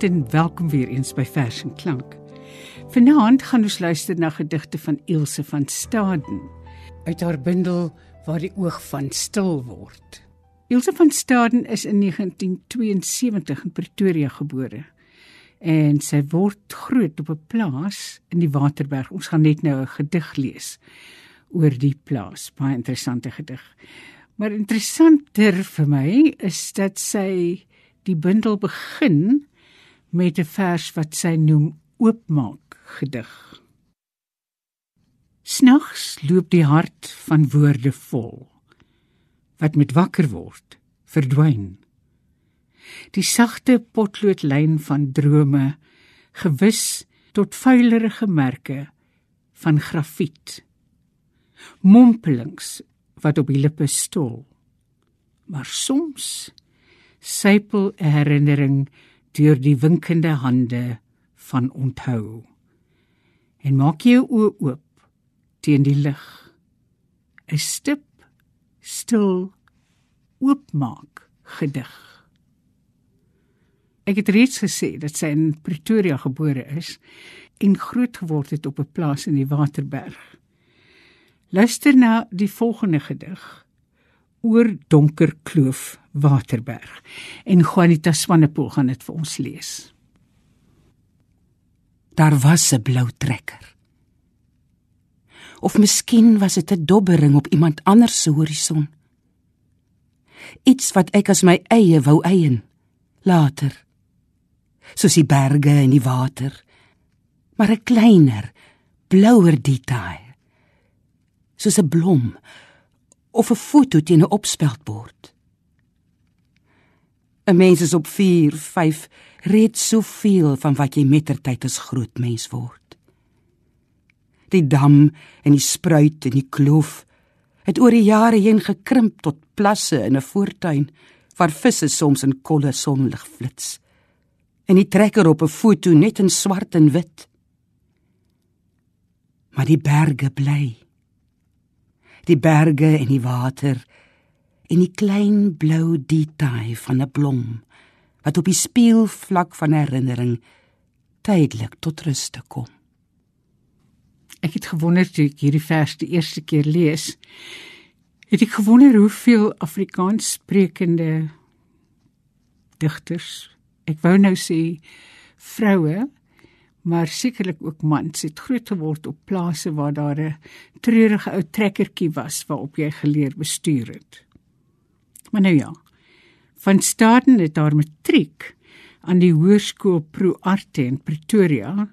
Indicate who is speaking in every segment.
Speaker 1: Goeienaand en welkom weer eens by Vers en Klank. Vanaand gaan ons luister na gedigte van Ilse van Staden uit haar bundel Waar die oog van stil word. Ilse van Staden is in 1972 in Pretoria gebore en sy word groot op 'n plaas in die Waterberg. Ons gaan net nou 'n gedig lees oor die plaas, baie interessante gedig. Maar interessanter vir my is dat sy die bundel begin met 'n vers wat sy noem oopmaak gedig. Snags loop die hart van woorde vol wat met wakker word verdwyn. Die sagte potloodlyn van drome gewis tot vuilerige merke van grafiet. Mompelings wat op die lippe stol. Maar soms sypel herinnering deur die winkende hande van onthou. En maak jou oë oop teen die lig. 'n Stip stil oopmaak gedig. Ek het reeds gesê dat sy in Pretoria gebore is en groot geword het op 'n plaas in die Waterberg. Luister na die volgende gedig oor donker kloof Waterberg en Juanita Swanepoel gaan dit vir ons lees.
Speaker 2: Daar was 'n blou trekker. Of miskien was dit 'n dobbering op iemand anders se horison. Iets wat ek as my eie wou eien later. Soos die berge en die water, maar 'n kleiner, blouer detail. Soos 'n blom of 'n foto teen 'n opspeldbord. 'n Mens is op 4, 5 red soveel van wat jy mettertyd as groot mens word. Die dam en die spruit en die kloof het oor die jare heen gekrimp tot plasse in 'n voortuin waar visse soms in kolle sonlig flits. En die trekker op 'n foto net in swart en wit. Maar die berge bly die berge en die water en die klein blou detail van 'n blom wat op die speelvlak van herinnering tydelik tot rus te kom.
Speaker 1: Ek het gewonder toe ek hierdie vers die eerste keer lees, het ek gewonder hoeveel Afrikaans sprekende digters, ek wou nou sê vroue maar sekerlik ook mans het groot geword op plase waar daar 'n treurige ou trekkertjie was waarop jy geleer bestuur het. Maar nou ja. Van Staden het daar matriek aan die Hoërskool Pro Arte in Pretoria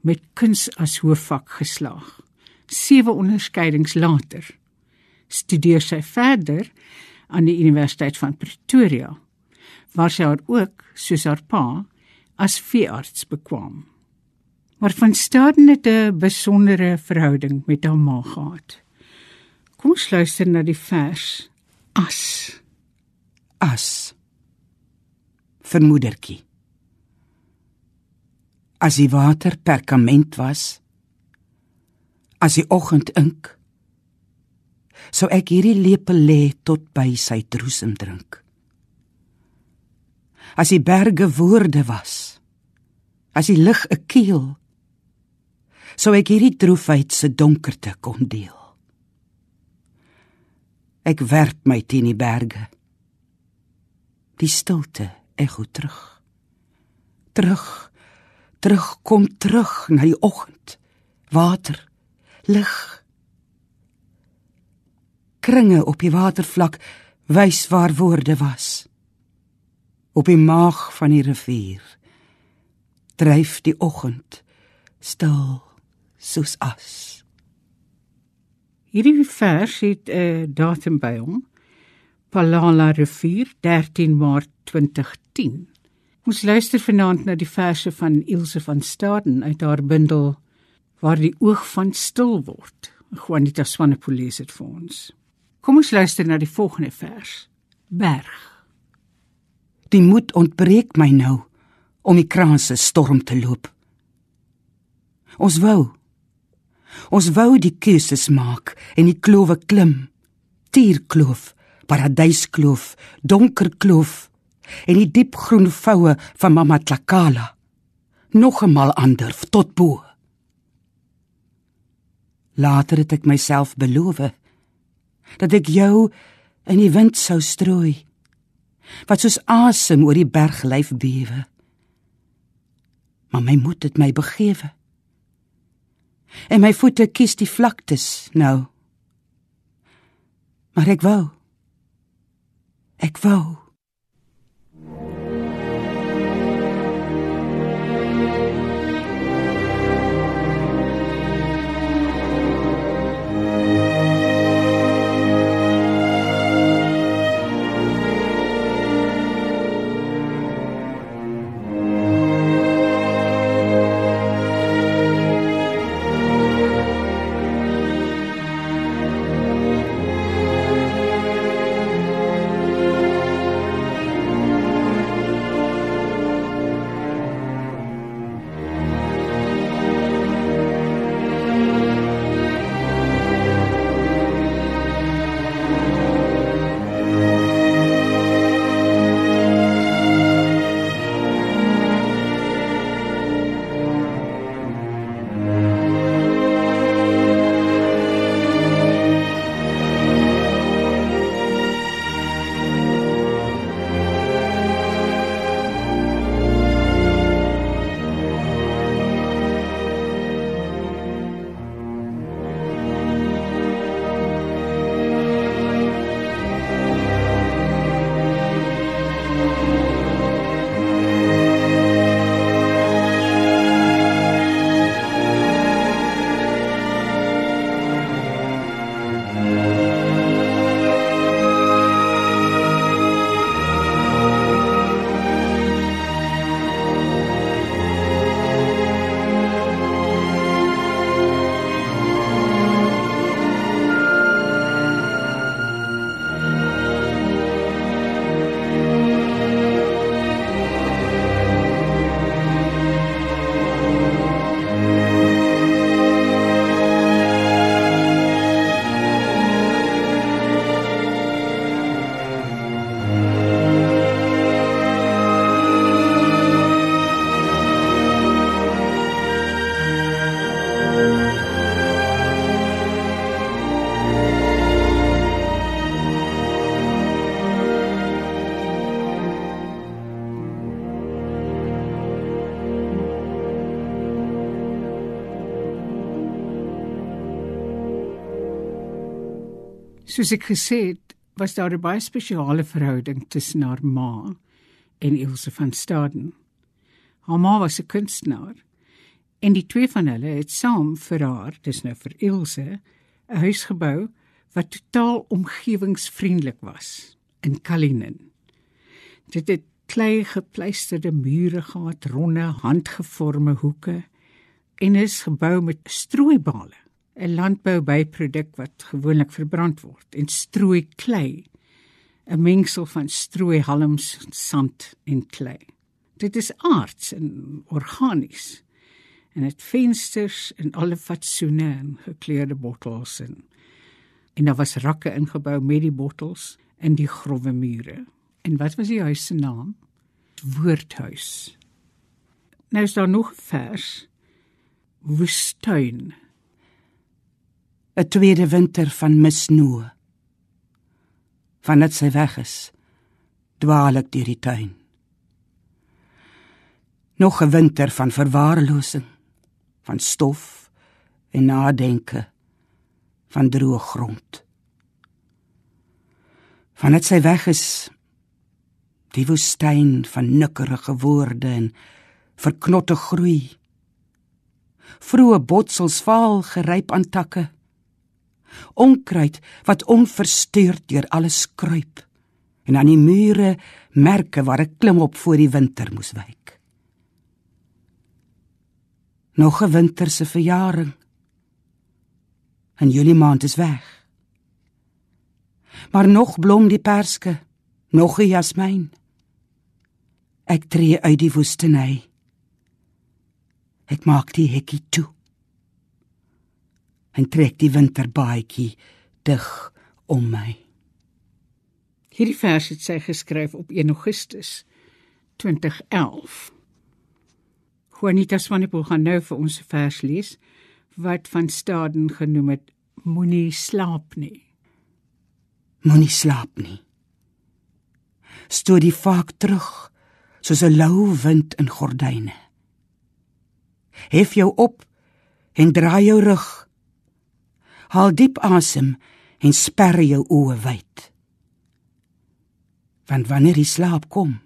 Speaker 1: met kuns as hoofvak geslaag. Sewe onderskeidings later studeer sy verder aan die Universiteit van Pretoria waar sy ook soos haar pa as veearts bekwam maar van Staden het 'n besondere verhouding met haar ma gehad. Kom ons luister na die vers As.
Speaker 2: As. Vermoedertjie. As die water perkament was, as die oggend ink, sou ek hierdie lepel lê tot by sy droesem drink. As die berge woorde was, as die lig 'n keel sou ek hierdie droefheid se donkerte kon deel. Ek werp my teen die berge. Die stilte ekho terug. Terug. Terug kom terug na die oggend. Water, lig. Kringe op die watervlak wys waar woorde was. Op die maag van die rivier dryf die oggend stil soos as.
Speaker 1: Hierdie vers het 'n uh, datum by hom. Palala rivier 13 Maart 2010. Ons luister vanaand na die verse van Ilse van Staden uit haar bundel Waar die oog van stil word. Juanita Swanepoel lees dit vir ons. Kom ons luister na die volgende vers. Berg.
Speaker 2: Die moed ontbreek my nou om die kraanse storm te loop. Ons wou Ons wou die keuses maak en die klowe klim. Tierkloof, paradyskloof, donker kloof, en die diep groen voue van mamma Tlakala nog 'n mal ander tot bo. Later het ek myself beloof dat ek jou in die wind sou strooi wat soos asem oor die berglyf bewe. Maar my moed het my begewe. En my voete kies die vlaktes nou. Maar ek wou. Ek wou.
Speaker 1: Soos ek gesê het, was daar 'n baie spesiale verhouding tussen haar ma en Ilse van Staden. Haar ma was 'n kunstenaar en die twee van hulle het saam vir haar, dis nou vir Ilse, 'n huis gebou wat totaal omgewingsvriendelik was in Kalinin. Dit het klei gepleisterde mure gehad, ronde handgevormde hoeke en is gebou met strooibale 'n landboubyproduk wat gewoonlik verbrand word en strooi klei 'n mengsel van strooi halms, sand en klei. Dit is aards en organies. En dit vensters en alle fatsoene en gekleurde bottels en en daar was rakke ingebou met die bottels in die grouwe mure. En wat was die huis se naam? Woordhuis. Nou is daar nog vers. Woestuin
Speaker 2: 'n tweede winter van misnoë. Vandat sy weg is, dwaal ek deur die tuin. Nog 'n winter van verwaarlosing, van stof en nadenke, van droë grond. Vandat sy weg is, die woestyn van nikkerige woorde en verknotte groei. Vroeë botsels vaal geryp aan takke onkruid wat onverstuurd deur alles kruip en aan die mure merke waar ek klim op voor die winter moes wyk. Nog 'n winter se verjaring. En Julie maand is weg. Maar nog blom die perske, nog 'n jasmyn. Ek tree uit die woestynheid. Ek maak die hekkie toe en trek die winterbaadjie dig om my.
Speaker 1: Hierdie vers het sy geskryf op 1 Augustus 2011. Juanita Swanepoel gaan nou vir ons 'n vers lees wat van Staden genoem het Moenie slaap nie.
Speaker 2: Moenie slaap nie. Stoot die vaak terug soos 'n lou wind in gordyne. Hef jou op en draai jou rug. Haal diep asem en sper jou oë wyd. Want wanneer die slaap kom,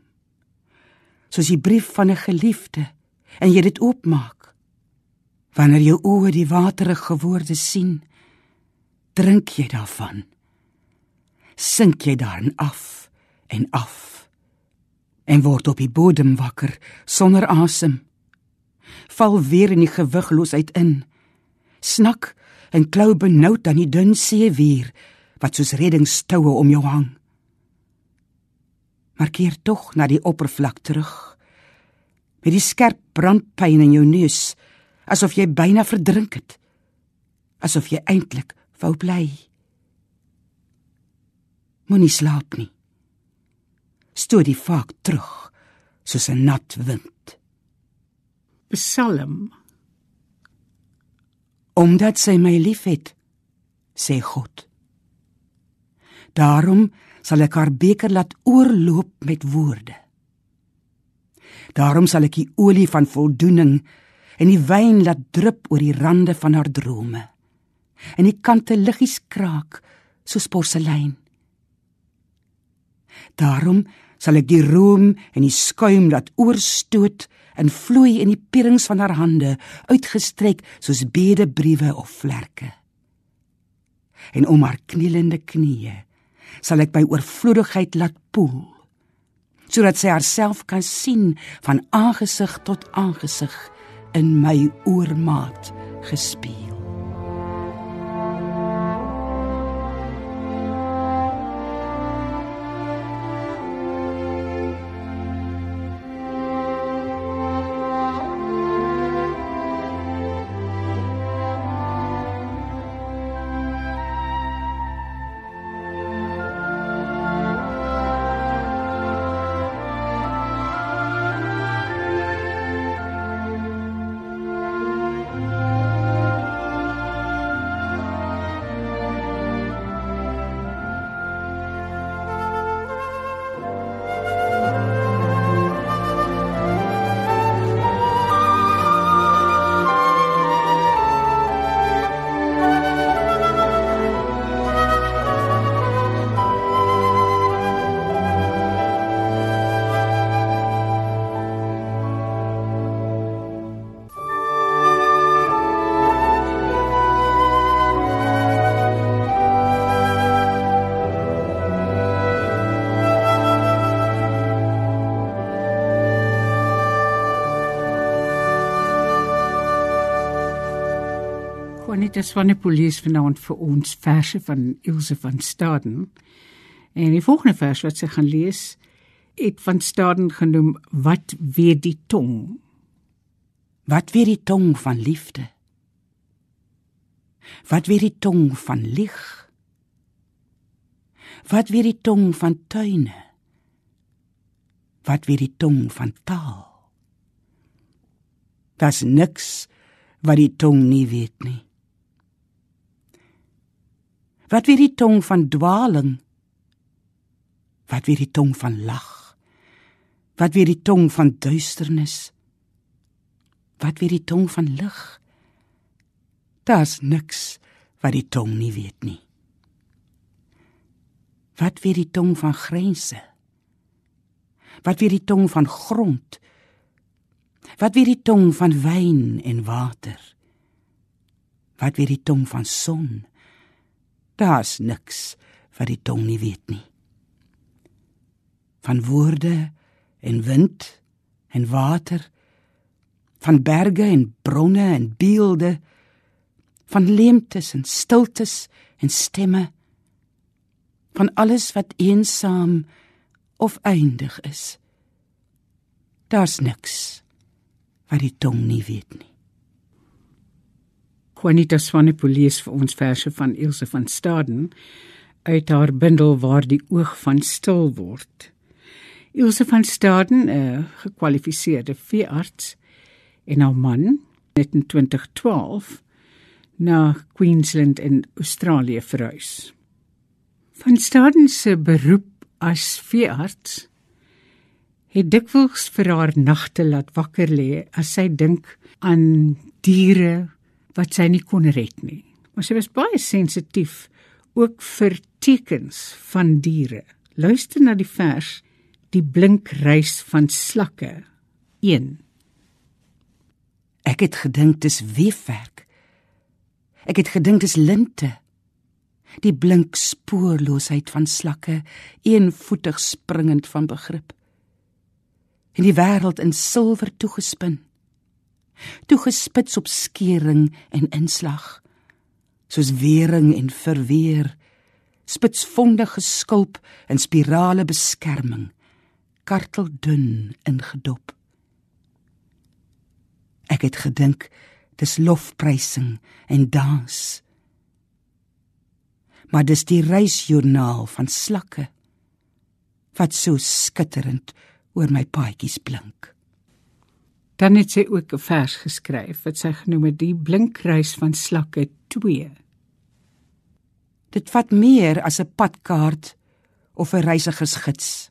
Speaker 2: soos die brief van 'n geliefde en jy dit oopmaak, wanneer jou oë die waterige woorde sien, drink jy daarvan. Sink jy daarin af en af en word op die bodem wakker sonder asem. Val weer in die gewigloosheid in. Snak en klou benoud aan die dun see weer wat soos reddingstoue om jou hang maar keer tog na die oppervlak terug. Met die skerp brandpyn in jou neus, asof jy byna verdrink het. Asof jy eintlik wou bly. Moenie slaap nie. Stoot die vaak terug soos 'n nat wind.
Speaker 1: Psalm
Speaker 2: Omdat sy my liefhet, sê God. Daarom sal ek haar beker laat oorloop met woorde. Daarom sal ek die olie van voldoening en die wyn laat drup oor die rande van haar drome. En die kante liggies kraak soos porselein. Daarom sal ek die room en die skuim laat oorstoot en vloei in die pierings van haar hande uitgestrek soos bedebriewe of vlerke. En om haar knielende knieë sal ek by oorvloedigheid laat poel sodat sy haarself kan sien van aangesig tot aangesig in my oormaat gespeel
Speaker 1: Juanita Swanepoel vanaand vir ons verse van Ilse van Staden. En die volgende vers wat sy gaan lees, het van Staden genoem wat weet die tong?
Speaker 2: Wat weet die tong van liefde? Wat weet die tong van lig? Wat weet die tong van tuine? Wat weet die tong van taal? Das niks wat die tong nie weet nie. Wat weet die tong van dwaling? Wat weet die tong van lag? Wat weet die tong van duisternis? Wat weet die tong van lig? Daar's niks wat die tong nie weet nie. Wat weet die tong van grense? Wat weet die tong van grond? Wat weet die tong van wyn en water? Wat weet die tong van son? Daar's niks wat die tong nie weet nie. Van woorde en wind en water, van berge en bronne en beelde, van leemtes en stiltes en stemme, van alles wat eensaam of eindig is. Daar's niks wat die tong nie weet nie.
Speaker 1: Juanita Swanepoel lees vir ons verse van Ilse van Staden. uit haar bundel waar die oog van stil word. Ilse van Staden, 'n gekwalifiseerde veearts, en haar man het in 2012 na Queensland in Australië verhuis. Van Staden se beroep as veearts het dikwels vir haar nagte laat wakker lê as sy dink aan diere wat sy nie kon red nie. Maar sy was baie sensitief ook vir tekens van diere. Luister na die vers Die blink reis van slakke 1
Speaker 2: Ek het gedink dis weefwerk. Ek het gedink dis linte. Die blink spoorloosheid van slakke, eenvoetig springend van begrip. In die wêreld in silwer toegespin. Toegespits op skering en inslag. Soos wering en verweer, spitsvondige skulp en spirale beskerming, karteldun ingedop. Ek het gedink dis lofprysing en dans. Maar dis die reisjoernaal van slakke wat so skitterend oor my paadjies blink.
Speaker 1: Dan het sy ook 'n vers geskryf wat sy genoem het die blinkreis van slakke 2.
Speaker 2: Dit vat meer as 'n padkaart of 'n reisigersgids.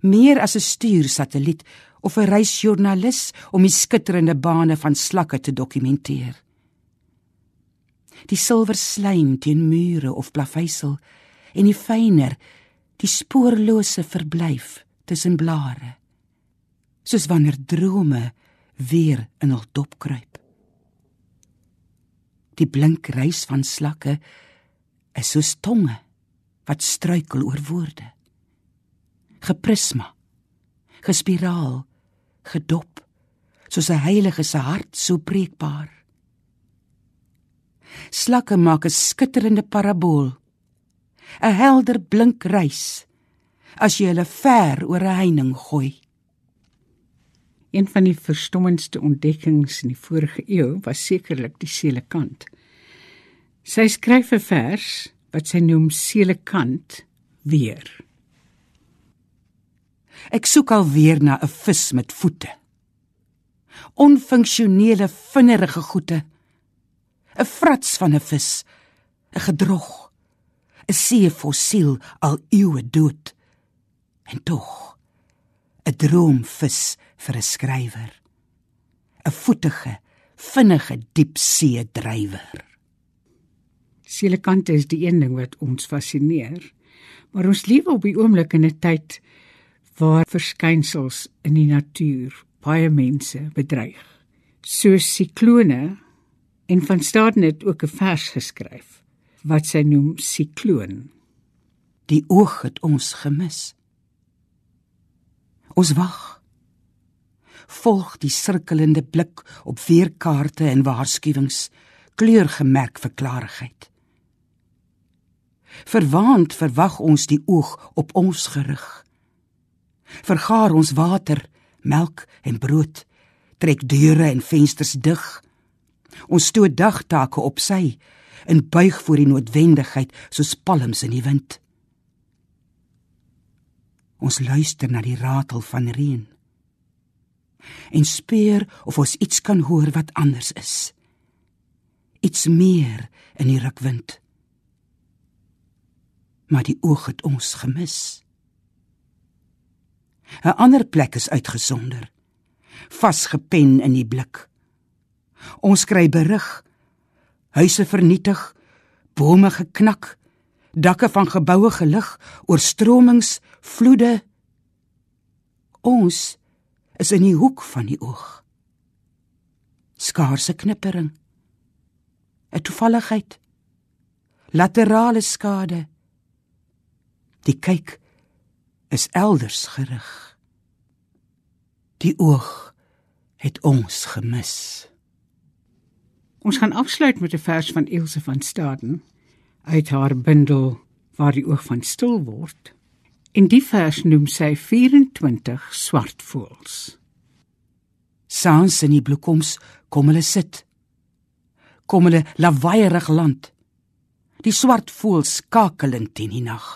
Speaker 2: Meer as 'n stuursatelliet of 'n reisjoernalis om die skitterende bane van slakke te dokumenteer. Die silwer slaim teen mure of plaveisel en die fyner, die spoorlose verblyf tussen blare. Soos wanneer drome weer in hul dop kruip. Die blink reis van slakke is soos tonge wat struikel oor woorde. Geprisma, gespiraal, gedop soos 'n heilige se hart so breekbaar. Slakke maak 'n skitterende parabool. 'n helder blink reis as jy hulle ver oor 'n heining gooi.
Speaker 1: Een van die verstommendste ontdekkings in die vorige eeu was sekerlik die selekant. Sy skryf 'n vers wat sy noem selekant weer.
Speaker 2: Ek soek alweer na 'n vis met voete. Onfunksionele vinnerige goeie. 'n Frats van 'n vis, 'n gedrog, 'n see fossiel al eeue dood. En tog 'n droomvis vir 'n skrywer. 'n Voetige, vinnige diepsee drywer.
Speaker 1: Sielekante is die een ding wat ons fascineer, maar ons leef op die oomblik in 'n tyd waar verskynsels in die natuur baie mense bedreig. Soos siklone en van Staden het ook 'n vers geskryf wat sy noem sikloon.
Speaker 2: Die oog het ons gemis. Ons wag. Volg die sirkelende blik op weerkaarte en waarskuwings, kleurgemerk vir klarigheid. Verwaand verwag ons die oog op ons gerig vergaar ons water, melk en brood, trek deure en vensters dig. Ons stoot dagtake op sy en buig voor die noodwendigheid soos palms in die wind. Ons luister na die ratel van reën en speur of ons iets kan hoor wat anders is. Iets meer in die rukwind. Maar die oog het ons gemis. 'n ander plek is uitgesonder. Vasgepen in die blik. Ons kry berig. Huise vernietig, bome geknak, dakke van geboue gelig, oorstromings, vloede. Ons is in die hoek van die oog. Skaarse knippering. 'n Toevalligheid. Laterale skade. Die kyk is elders gerig. Die oog het ons gemis.
Speaker 1: Ons gaan afsluit met 'n vers van Ilse van Staden uit haar bundel waar die oog van stil word. In die vers noem sy 24 swart voëls.
Speaker 2: Saans in die bloekoms kom hulle sit. Kom hulle lawaaiig land. Die swart voëls kakelend in die nag.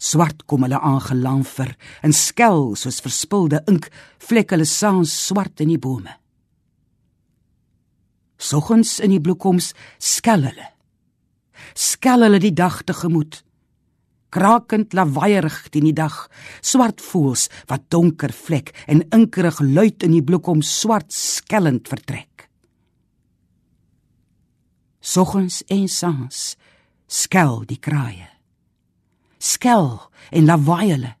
Speaker 2: Swart kom hulle aangelamfer en skel soos verspilde ink vlek hulle saans swart in die bome. Soggens in die bloekoms skel hulle. Skel hulle die dag tegemoet. Krakend lawaaiig teen die dag, swart voels wat donker vlek en inkerig luid in die bloekoms swart skellend vertrek. Soggens en saans skel die kraaie. Skel en lawaai hulle.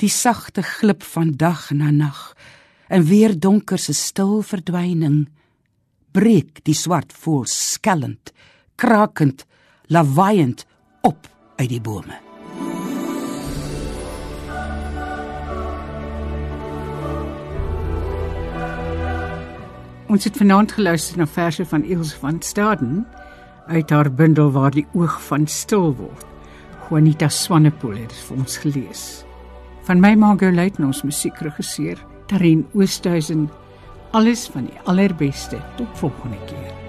Speaker 2: Die sagte glip van dag na nag en weer donker se stil verdwyning breek die swart voël skellend, krakend, lawaaiend op uit die bome.
Speaker 1: Ons het vanaand geluister na verse van Ilse van Staden uit haar bundel waar die oog van stil word. Juanita Swanepoel het vir ons gelees. Van my Margot Luiten ons musiekregisseur Tarin Oosthuizen alles van die allerbeste tot volgende keer